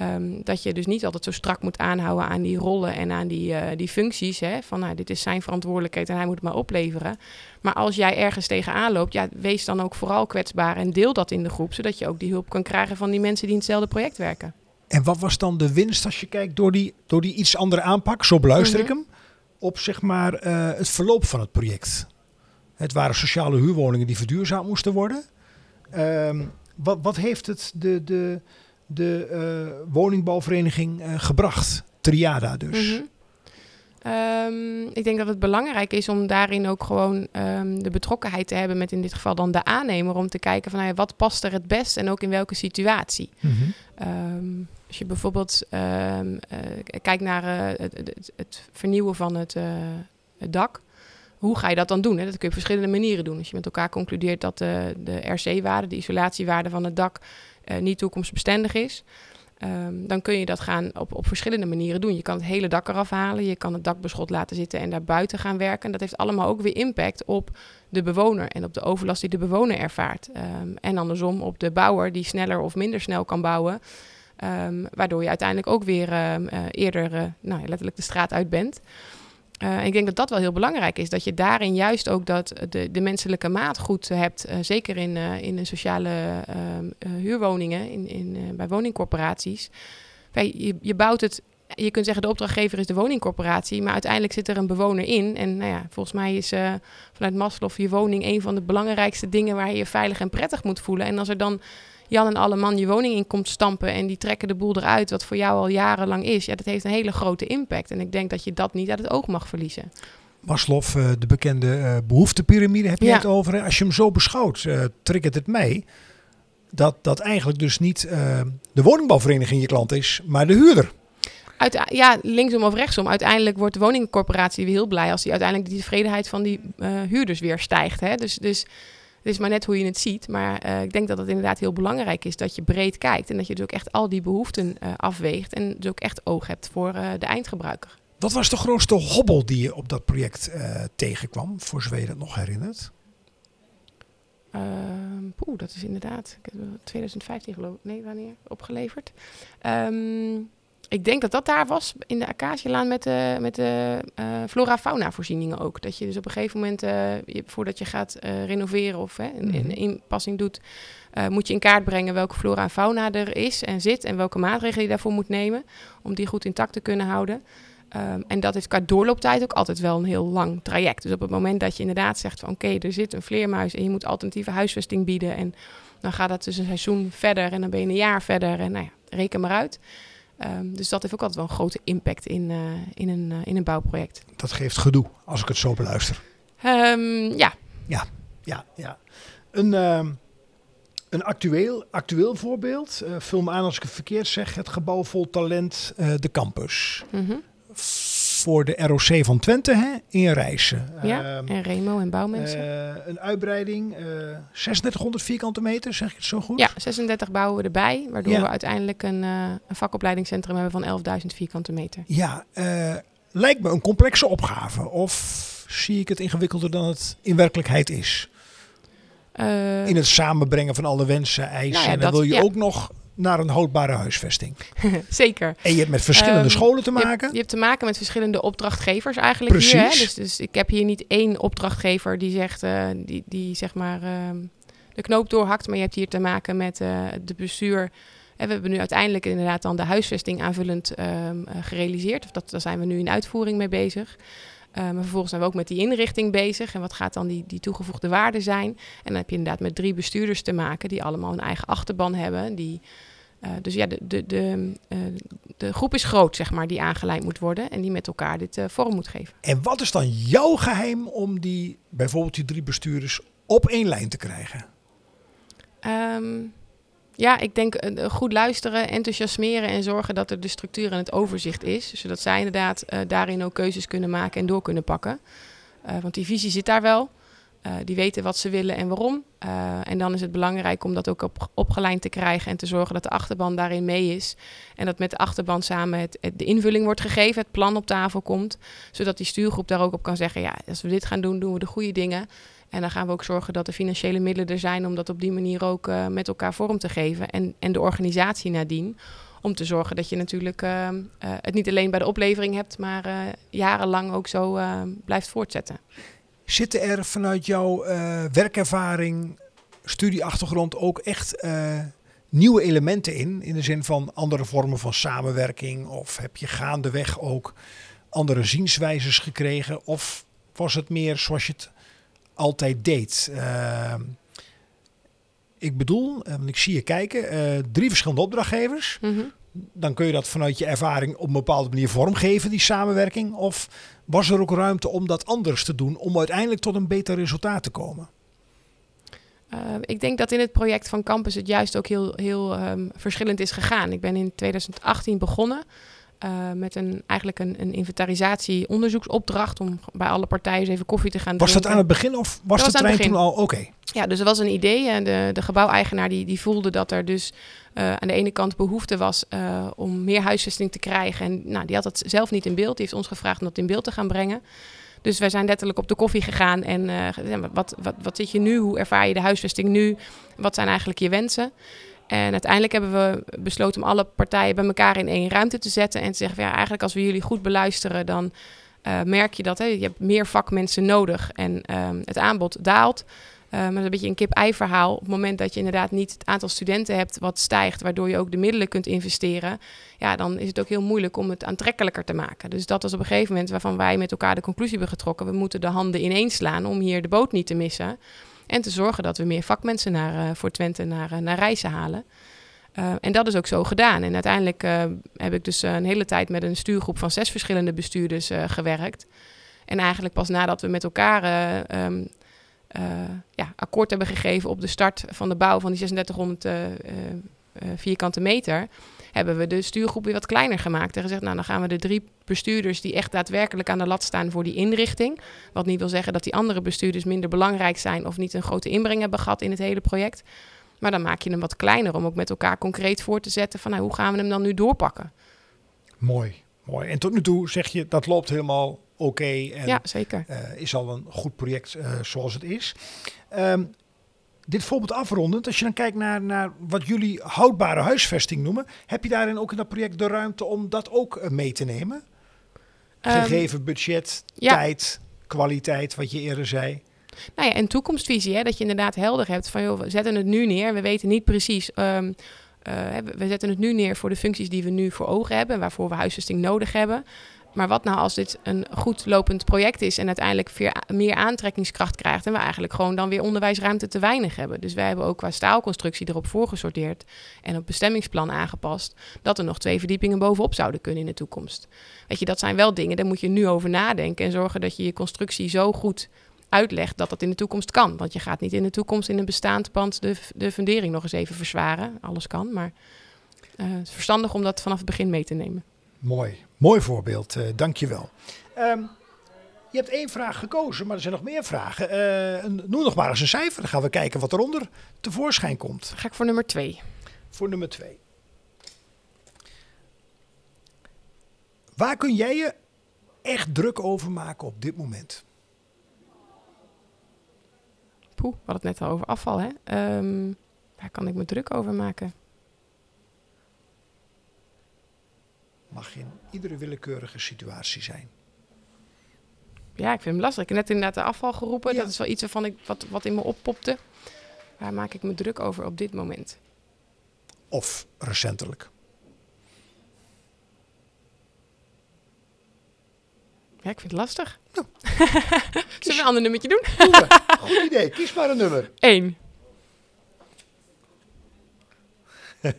Um, dat je dus niet altijd zo strak moet aanhouden aan die rollen en aan die, uh, die functies. Hè? Van nou, dit is zijn verantwoordelijkheid en hij moet het maar opleveren. Maar als jij ergens tegenaan loopt, ja, wees dan ook vooral kwetsbaar en deel dat in de groep. Zodat je ook die hulp kan krijgen van die mensen die in hetzelfde project werken. En wat was dan de winst als je kijkt door die, door die iets andere aanpak, zo beluister ik Mhm. hem, op zeg maar eh, het verloop van het project? Het waren sociale huurwoningen die verduurzaamd moesten worden. Ehm, wat, wat heeft het de, de, de eh, woningbouwvereniging eh, gebracht? Triada dus. Mhm. Ehm, ik denk dat het belangrijk is om daarin ook gewoon ehm, de betrokkenheid te hebben met in dit geval dan de aannemer. Om te kijken van ja, wat past er het best en ook in welke situatie. Mhm. Ehm, als je bijvoorbeeld eh, kijkt naar het, vernieuwen van het, het dak. Hoe ga je dat dan doen? Hè? Dat kun je op verschillende manieren doen. Als je met elkaar concludeert dat de, de RC-waarde, de isolatiewaarde van het dak, niet toekomstbestendig is. ehm, dan kun je dat gaan op, op verschillende manieren doen. Je kan het hele dak eraf halen, je kan het dakbeschot laten zitten en daar buiten gaan werken. Dat heeft allemaal ook weer impact op de bewoner en op de overlast die de bewoner ervaart. Ehm, en andersom op de bouwer die sneller of minder snel kan bouwen. Ehm, waardoor je uiteindelijk ook weer eh, eerder eh, nou, letterlijk de straat uit bent. Eh, ik denk dat dat wel heel belangrijk is. Dat je daarin juist ook dat de, de menselijke maat goed hebt. eh, zeker in, eh, in de sociale ehm, eh, huurwoningen, in, in, bij woningcorporaties. Je, je bouwt het. Je kunt zeggen de opdrachtgever is de woningcorporatie. Maar uiteindelijk zit er een bewoner in. En nou ja, volgens mij is vanuit Maslow je woning een van de belangrijkste dingen waar je je veilig en prettig moet voelen. En als er dan Jan en alle man je woning in komt stampen en die trekken de boel eruit, wat voor jou al jarenlang is, ja, dat heeft een hele grote impact. En ik denk dat je dat niet uit het oog mag verliezen. Maslow, eh, de bekende eh, behoeftepyramide, heb je Ja. het over. Als je hem zo beschouwt, eh triggert het mij dat, dat eigenlijk dus niet de woningbouwvereniging je klant is, maar de huurder. Uit, ja, linksom of rechtsom. Uiteindelijk wordt de woningcorporatie weer heel blij als die uiteindelijk de tevredenheid van die huurders weer stijgt. Hè? Dus, dus het is maar net hoe je het ziet. Maar eh, ik denk dat het inderdaad heel belangrijk is dat je breed kijkt. En dat je dus ook echt al die behoeften eh, afweegt. En dus ook echt oog hebt voor eh, de eindgebruiker. Wat was de grootste hobbel die je op dat project tegenkwam, voor zover je dat nog herinnert? Ehm poeh, dat is inderdaad ik heb het 2015 geloof ik. Nee, wanneer? Opgeleverd. Ehm, ik denk dat dat daar was in de Acacialaan met de, met de eh, flora-fauna voorzieningen ook. Dat je dus op een gegeven moment, eh, je- voordat je gaat eh, renoveren of hè, een, een Mhm. inpassing doet, moet je in kaart brengen welke flora en fauna er is en zit en welke maatregelen je daarvoor moet nemen om die goed intact te kunnen houden. Ehm, en dat is qua doorlooptijd ook altijd wel een heel lang traject. Dus op het moment dat je inderdaad zegt van oké, er zit een vleermuis en je moet alternatieve huisvesting bieden. En dan gaat dat dus een seizoen verder en dan ben je een jaar verder en nou ja, reken maar uit. Ehm, dus dat heeft ook altijd wel een grote impact in, eh, in, een, eh, in een bouwproject. Dat geeft gedoe, als ik het zo beluister. Ehm, ja, Ja, ja. Een, ehm, een actueel, actueel voorbeeld, eh vul me aan als ik het verkeerd zeg, het gebouw vol talent, de campus. mhm. Voor de ROC van Twente hè, in Rijssen. ja. Ehm, en Remo en bouwmensen. eh, een uitbreiding, eh 3600 vierkante meter, zeg ik het zo goed? ja, 36 bouwen we erbij, waardoor Ja. we uiteindelijk een, eh, een vakopleidingscentrum hebben van 11.000 vierkante meter. Ja, eh, lijkt me een complexe opgave. Of zie ik het ingewikkelder dan het in werkelijkheid is? Eh, In het samenbrengen van alle wensen, eisen. Nou ja, en dan dat- wil je ja. ook nog naar een houdbare huisvesting. zeker. En je hebt met verschillende Ehm, scholen te Je hebt, maken. je hebt te maken met verschillende opdrachtgevers eigenlijk Precies. hier. Hè? Dus, dus ik heb hier niet één opdrachtgever die zegt, eh, die, die zeg maar ehm, de knoop doorhakt. Maar je hebt hier te maken met eh de bestuur. En we hebben nu uiteindelijk inderdaad dan de huisvesting aanvullend ehm, eh, gerealiseerd. Of dat, daar zijn we nu in uitvoering mee bezig. Eh, maar vervolgens zijn we ook met die inrichting bezig. En wat gaat dan die, die toegevoegde waarde zijn? En dan heb je inderdaad met drie bestuurders te maken die allemaal een eigen achterban hebben. Die, eh, dus ja, de, de, de, eh, de groep is groot, zeg maar, die aangeleid moet worden en die met elkaar dit vorm moet geven. En wat is dan jouw geheim om die, bijvoorbeeld die drie bestuurders, op één lijn te krijgen? Ehm, ja, ik denk eh, goed luisteren, enthousiasmeren en zorgen dat er de structuur en het overzicht is. Zodat zij inderdaad eh, daarin ook keuzes kunnen maken en door kunnen pakken. Eh, want die visie zit daar wel. Die weten wat ze willen en waarom. En dan is het belangrijk om dat ook op, opgeleid te krijgen en te zorgen dat de achterban daarin mee is. En dat met de achterban samen het- de invulling wordt gegeven, het plan op tafel komt. Zodat die stuurgroep daar ook op kan zeggen, ja, als we dit gaan doen, doen we de goede dingen. En dan gaan we ook zorgen dat de financiële middelen er zijn om dat op die manier ook eh, met elkaar vorm te geven. En, en de organisatie nadien. Om te zorgen dat je natuurlijk eh, eh, het niet alleen bij de oplevering hebt, maar eh, jarenlang ook zo eh, blijft voortzetten. Zitten er vanuit jouw werkervaring, studieachtergrond ook echt nieuwe elementen in? In de zin van andere vormen van samenwerking? Of heb je gaandeweg ook andere zienswijzes gekregen? Of was het meer zoals je het altijd deed? Uh, ik bedoel, eh, want ik zie je kijken, uh, drie verschillende opdrachtgevers. Mhm. Dan kun je dat vanuit je ervaring op een bepaalde manier vormgeven, die samenwerking. Of was er ook ruimte om dat anders te doen, om uiteindelijk tot een beter resultaat te komen? Uh, ik denk dat in het project van Campus het juist ook heel, heel um, verschillend is gegaan. Ik ben in 2018 begonnen uh, met een, eigenlijk een, een inventarisatie-onderzoeksopdracht om bij alle partijen eens even koffie te gaan was drinken. Was dat aan het begin of was, dat de trein toen al oké? Okay. Ja, dus er was een idee en de, de gebouweigenaar die, die voelde dat er dus uh, aan de ene kant behoefte was uh, om meer huisvesting te krijgen. En nou, die had dat zelf niet in beeld. Die heeft ons gevraagd om dat in beeld te gaan brengen. Dus wij zijn letterlijk op de koffie gegaan en wat, wat, wat zit je nu? Hoe ervaar je de huisvesting nu? Wat zijn eigenlijk je wensen? En uiteindelijk hebben we besloten om alle partijen bij elkaar in één ruimte te zetten. En te zeggen, ja, eigenlijk als we jullie goed beluisteren, dan uh, merk je dat hè, je hebt meer vakmensen nodig en um, het aanbod daalt. Uh, maar dat is een beetje een kip-ei verhaal. Op het moment dat je inderdaad niet het aantal studenten hebt wat stijgt, waardoor je ook de middelen kunt investeren, ja, dan is het ook heel moeilijk om het aantrekkelijker te maken. Dus dat was op een gegeven moment waarvan wij met elkaar de conclusie hebben getrokken. We moeten de handen ineens slaan om hier de boot niet te missen. En te zorgen dat we meer vakmensen naar, uh, voor Twente naar, uh, naar reizen halen. Uh, en dat is ook zo gedaan. En uiteindelijk heb ik dus een hele tijd met een stuurgroep van zes verschillende bestuurders gewerkt. En eigenlijk pas nadat we met elkaar um, ja, akkoord hebben gegeven op de start van de bouw van die 3600 vierkante meter, hebben we de stuurgroep weer wat kleiner gemaakt. En gezegd, nou dan gaan we de drie bestuurders die echt daadwerkelijk aan de lat staan voor die inrichting. Wat niet wil zeggen dat die andere bestuurders minder belangrijk zijn of niet een grote inbreng hebben gehad in het hele project. Maar dan maak je hem wat kleiner om ook met elkaar concreet voor te zetten van nou, hoe gaan we hem dan nu doorpakken. Mooi, mooi. En tot nu toe zeg je dat loopt helemaal oké. Okay en ja, zeker. Uh, is al een goed project uh, zoals het is. Um, dit voorbeeld afrondend, als je dan kijkt naar, naar wat jullie houdbare huisvesting noemen, heb je daarin ook in dat project de ruimte om dat ook mee te nemen? Gegeven um, budget, ja. tijd, kwaliteit, wat je eerder zei. Nou ja, en toekomstvisie, hè, dat je inderdaad helder hebt van joh, we zetten het nu neer, we weten niet precies. Um, uh, we zetten het nu neer voor de functies die we nu voor ogen hebben, waarvoor we huisvesting nodig hebben. Maar wat nou als dit een goed lopend project is en uiteindelijk meer aantrekkingskracht krijgt en we eigenlijk gewoon dan weer onderwijsruimte te weinig hebben. Dus wij hebben ook qua staalconstructie erop voorgesorteerd en op bestemmingsplan aangepast dat er nog twee verdiepingen bovenop zouden kunnen in de toekomst. Weet je, dat zijn wel dingen, daar moet je nu over nadenken en zorgen dat je je constructie zo goed uitlegt dat dat in de toekomst kan. Want je gaat niet in de toekomst in een bestaand pand de, de fundering nog eens even verzwaren. Alles kan, maar uh, het is verstandig om dat vanaf het begin mee te nemen. Mooi, mooi voorbeeld. Uh, Dank je wel. Um, je hebt één vraag gekozen, maar er zijn nog meer vragen. Uh, noem nog maar eens een cijfer. Dan gaan we kijken wat eronder tevoorschijn komt. Ga ik voor nummer twee. Voor nummer twee. Waar kun jij je echt druk over maken op dit moment? Poeh, we hadden het net al over afval, hè? Um, waar kan ik me druk over maken? Mag in iedere willekeurige situatie zijn. Ja, ik vind hem lastig. Ik heb net inderdaad de afval geroepen. Ja. Dat is wel iets waarvan ik, wat, wat in me oppopte. Waar maak ik me druk over op dit moment? Of recentelijk? Ja, ik vind het lastig. Zullen we een ander nummertje doen? Goed idee. Kies maar een nummer. Eén. Dat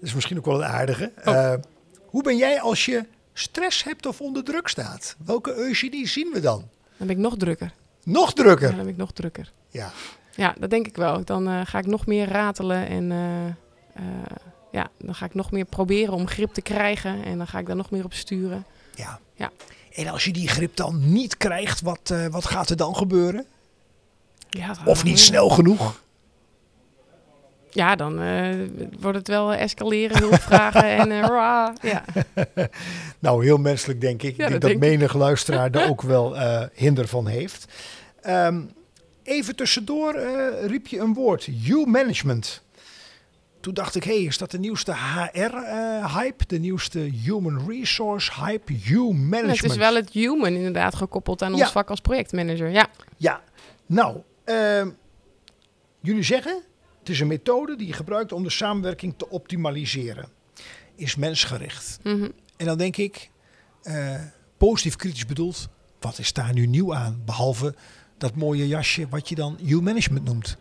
is misschien ook wel een aardige. Oh. Uh, hoe ben jij als je stress hebt of onder druk staat? Welke Eugenie zien we dan? Dan ben ik nog drukker. Nog drukker? Ja, dan ben ik nog drukker. Ja. Ja, dat denk ik wel. Dan uh, ga ik nog meer ratelen en uh, uh, ja, dan ga ik nog meer proberen om grip te krijgen en dan ga ik daar nog meer op sturen. Ja. ja. En als je die grip dan niet krijgt, wat, wat gaat er dan gebeuren? Ja, of niet snel genoeg? Ja, dan uh, wordt het wel escaleren, hulpvragen en uh, rah, ja. nou, heel menselijk denk ik. Ja, ik denk dat dat denk menig luisteraar er ook wel uh, hinder van heeft. Um, even tussendoor riep je een woord, you-management. Toen dacht ik, hé, hey, is dat de nieuwste HR-hype? de nieuwste human resource hype, you-management? het is wel het human inderdaad gekoppeld aan ons Ja. vak als projectmanager, ja. Ja, nou, ehm, jullie zeggen Het is een methode die je gebruikt om de samenwerking te optimaliseren. Is mensgericht. Mhm. En dan denk ik, eh, positief kritisch bedoeld, wat is daar nu nieuw aan? Behalve dat mooie jasje wat je dan U-management noemt.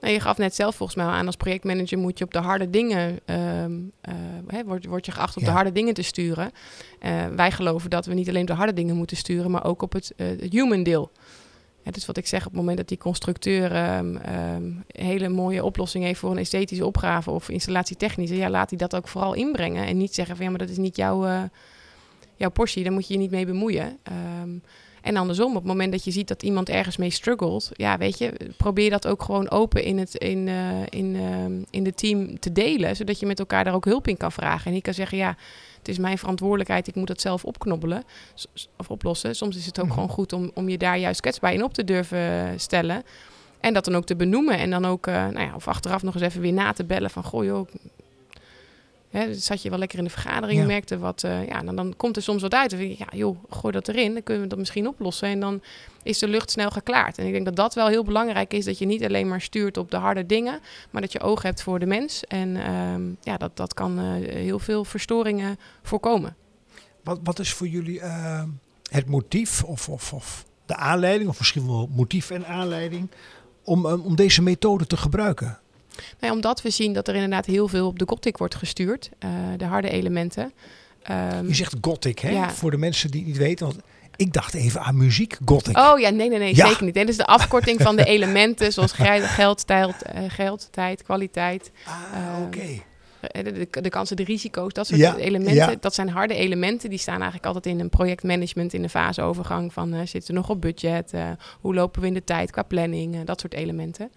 Nou, je gaf net zelf volgens mij al aan, als projectmanager moet je op de harde dingen, hè, word, word je geacht op Ja. de harde dingen te sturen. Eh, wij geloven dat we niet alleen op de harde dingen moeten sturen, maar ook op het, het human deel. Ja, dus wat ik zeg, op het moment dat die constructeur een hele mooie oplossing heeft voor een esthetische opgave of installatietechnische, ja, laat hij dat ook vooral inbrengen. En niet zeggen van ja, maar dat is niet jouw, eh, jouw portie, daar moet je je niet mee bemoeien. Ehm, en andersom, op het moment dat je ziet dat iemand ergens mee struggelt, ja, weet je, probeer dat ook gewoon open in het in, eh, in, ehm, in de team te delen, zodat je met elkaar daar ook hulp in kan vragen. En niet kan zeggen, ja, het is mijn verantwoordelijkheid, ik moet dat zelf opknobbelen of oplossen. Soms is het ook Mhm. gewoon goed om, om je daar juist kwetsbaar in op te durven stellen. En dat dan ook te benoemen. En dan ook, eh, nou ja, of achteraf nog eens even weer na te bellen van, goh joh, Hè, zat je wel lekker in de vergadering, Ja. merkte wat. eh, ja, dan, dan komt er soms wat uit. Dan denk je, ja, joh, gooi dat erin. Dan kunnen we dat misschien oplossen. En dan is de lucht snel geklaard. En ik denk dat dat wel heel belangrijk is. Dat je niet alleen maar stuurt op de harde dingen. Maar dat je oog hebt voor de mens. En ehm, ja, dat, dat kan eh, heel veel verstoringen voorkomen. Wat, wat is voor jullie eh, het motief of, of, of de aanleiding, of misschien wel motief en aanleiding, om, om deze methode te gebruiken? Nou ja, omdat we zien dat er inderdaad heel veel op de Gothic wordt gestuurd. eh, de harde elementen. Ehm, Je zegt gothic, hè? Ja. Voor de mensen die het niet weten. Want ik dacht even aan muziek, gothic. Oh ja, nee, nee, nee, Ja. zeker niet. Dit is de afkorting van de elementen, zoals ge- geld, tijd, eh, geld, tijd, kwaliteit. ah, eh, oké. Eh, De, de, de kansen, de risico's, dat soort Ja, elementen. ja. Dat zijn harde elementen. Die staan eigenlijk altijd in een projectmanagement in de faseovergang. Van zitten we nog op budget? Hoe lopen we in de tijd qua planning? dat soort elementen.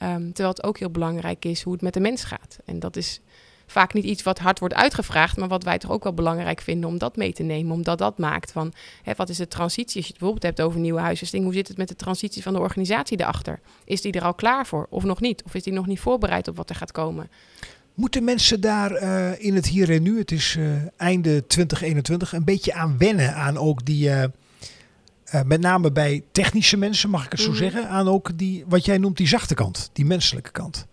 Ehm, terwijl het ook heel belangrijk is hoe het met de mens gaat. En dat is vaak niet iets wat hard wordt uitgevraagd, maar wat wij toch ook wel belangrijk vinden om dat mee te nemen. Omdat dat maakt van hè, wat is de transitie? Als je het bijvoorbeeld hebt over nieuwe huisvesting, hoe zit het met de transitie van de organisatie erachter? Is die er al klaar voor of nog niet? Of is die nog niet voorbereid op wat er gaat komen? Moeten mensen daar eh, in het hier en nu, het is eh, einde 2021, een beetje aan wennen aan ook die, eh, eh, met name bij technische mensen, mag ik het zo Mhm. zeggen, aan ook die, wat jij noemt die zachte kant, die menselijke kant.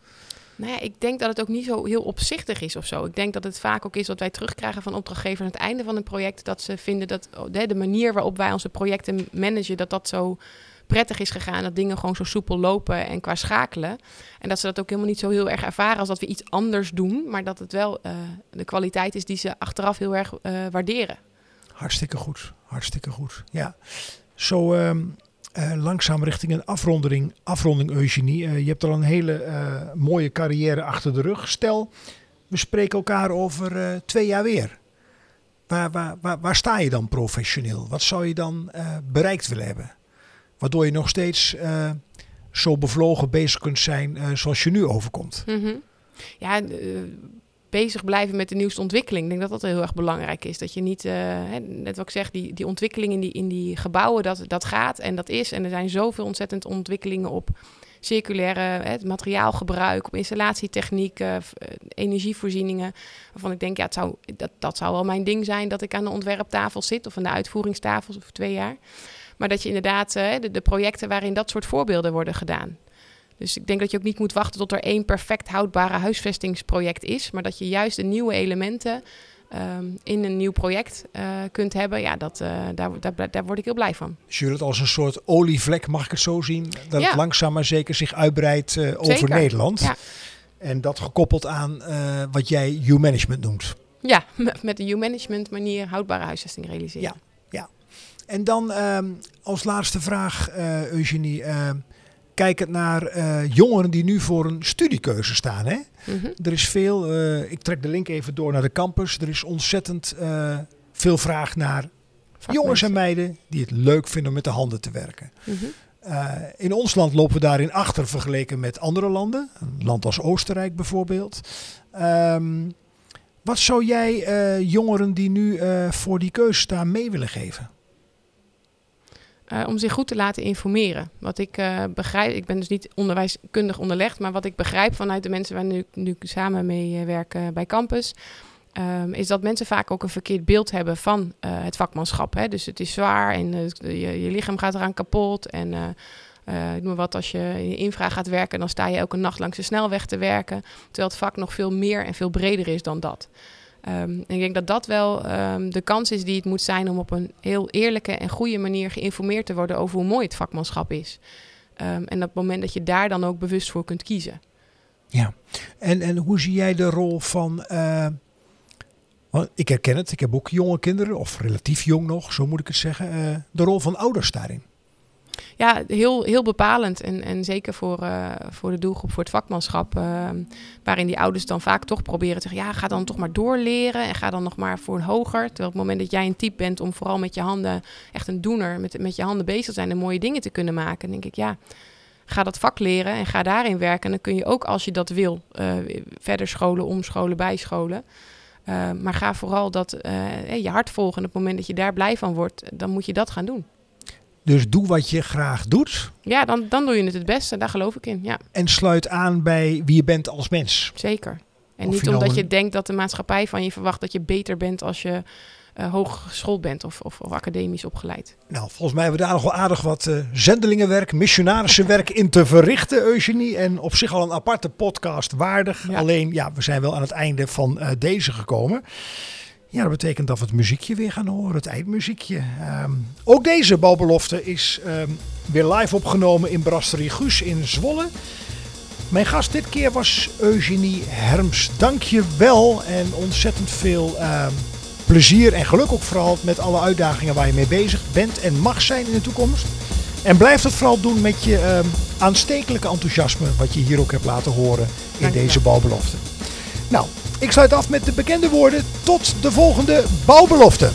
Nou ja, ik denk dat het ook niet zo heel opzichtig is of zo. Ik denk dat het vaak ook is wat wij terugkrijgen van opdrachtgevers aan het einde van een project. Dat ze vinden dat oh, de, de manier waarop wij onze projecten managen, dat dat zo prettig is gegaan. Dat dingen gewoon zo soepel lopen en qua schakelen. En dat ze dat ook helemaal niet zo heel erg ervaren als dat we iets anders doen. Maar dat het wel eh, de kwaliteit is die ze achteraf heel erg eh, waarderen. Hartstikke goed, hartstikke goed. Ja, zo ehm, eh, langzaam richting een afronding, afronding Eugenie. Eh, je hebt al een hele eh, mooie carrière achter de rug. Stel, we spreken elkaar over twee jaar weer. Waar, waar, waar, waar sta je dan professioneel? Wat zou je dan bereikt willen hebben? Waardoor je nog steeds zo bevlogen bezig kunt zijn zoals je nu overkomt. Mhm. Ja, eh, bezig blijven met de nieuwste ontwikkeling. Ik denk dat dat heel erg belangrijk is. Dat je niet, eh, net wat ik zeg, die, die ontwikkeling in die, in die gebouwen, dat, dat gaat en dat is. En er zijn zoveel ontzettend ontwikkelingen op circulaire hè, het materiaalgebruik, op eh, energievoorzieningen. Waarvan ik denk, ja, zou, dat, dat zou wel mijn ding zijn dat ik aan de ontwerptafel zit of aan de uitvoeringstafel over twee jaar. Maar dat je inderdaad eh, de projecten waarin dat soort voorbeelden worden gedaan. Dus ik denk dat je ook niet moet wachten tot er één perfect houdbare huisvestingsproject is. Maar dat je juist de nieuwe elementen ehm, in een nieuw project eh, kunt hebben. Ja, dat, eh, daar, daar, daar word ik heel blij van. Dus je wil het als een soort olievlek, mag ik het zo zien? Dat Ja. het langzaam maar zeker zich uitbreidt eh, over Zeker. Nederland. Ja. En dat gekoppeld aan wat jij U-management noemt. Ja, met de U-management manier houdbare huisvesting realiseren. Ja. En dan ehm, als laatste vraag, Eugenie. eh, kijkend naar eh, jongeren die nu voor een studiekeuze staan. Hè? Mhm. Er is veel, eh, ik trek de link even door naar de campus. Er is ontzettend eh, veel vraag naar jongens en meiden die het leuk vinden om met de handen te werken. Mhm. In ons land lopen we daarin achter vergeleken met andere landen. Een land als Oostenrijk bijvoorbeeld. Ehm, wat zou jij jongeren die nu voor die keuze staan mee willen geven? Eh, om zich goed te laten informeren. Wat ik eh, begrijp, ik ben dus niet onderwijskundig onderlegd, maar wat ik begrijp vanuit de mensen waar nu, nu samen mee eh, werken bij campus, ehm, is dat mensen vaak ook een verkeerd beeld hebben van het vakmanschap. Hè? Dus het is zwaar en je, lichaam gaat eraan kapot en ik noem wat, als je in infra gaat werken, dan sta je elke nacht langs de snelweg te werken. Terwijl het vak nog veel meer en veel breder is dan dat. Um, ik denk dat dat wel um, de kans is die het moet zijn om op een heel eerlijke en goede manier geïnformeerd te worden over hoe mooi het vakmanschap is. Um, en het moment dat je daar dan ook bewust voor kunt kiezen. Ja, en, en hoe zie jij de rol van. Uh, ik herken het, ik heb ook jonge kinderen, of relatief jong nog, zo moet ik het zeggen. Uh, de rol van ouders daarin. Ja, heel, heel bepalend. En, en zeker voor, uh, voor de doelgroep, voor het vakmanschap. Uh, waarin die ouders dan vaak toch proberen te zeggen: ja, ga dan toch maar doorleren. En ga dan nog maar voor een hoger. Terwijl op het moment dat jij een type bent om vooral met je handen, echt een doener, met, met je handen bezig te zijn en mooie dingen te kunnen maken. Denk ik ja. Ga dat vak leren en ga daarin werken. En dan kun je ook, als je dat wil, uh, verder scholen, omscholen, bijscholen. Maar ga vooral dat je hart volgen. En op het moment dat je daar blij van wordt, dan moet je dat gaan doen. Dus doe wat je graag doet. Ja, dan, dan doe je het het beste. Daar geloof ik in. Ja. En sluit aan bij wie je bent als mens. Zeker. En of niet je omdat nou je denkt dat de maatschappij van je verwacht dat je beter bent als je uh, bent of, of, of, academisch opgeleid. Nou, volgens mij hebben we daar nog wel aardig wat uh, zendelingenwerk, missionarissenwerk in te verrichten, Eugenie. En op zich al een aparte podcast waardig. Ja. Alleen, ja, we zijn wel aan het einde van uh, deze gekomen. Ja, dat betekent dat we het muziekje weer gaan horen, het eindmuziekje. Um, ook deze balbelofte is um, weer live opgenomen in Brasserie Guus in Zwolle. Mijn gast dit keer was Eugenie Herms. Dank je wel en ontzettend veel um, plezier en geluk ook vooral met alle uitdagingen waar je mee bezig bent en mag zijn in de toekomst. En blijf dat vooral doen met je aanstekelijke enthousiasme wat je hier ook hebt laten horen in Dank deze balbelofte. Nou, ik sluit af met de bekende woorden. Tot de volgende bouwbelofte.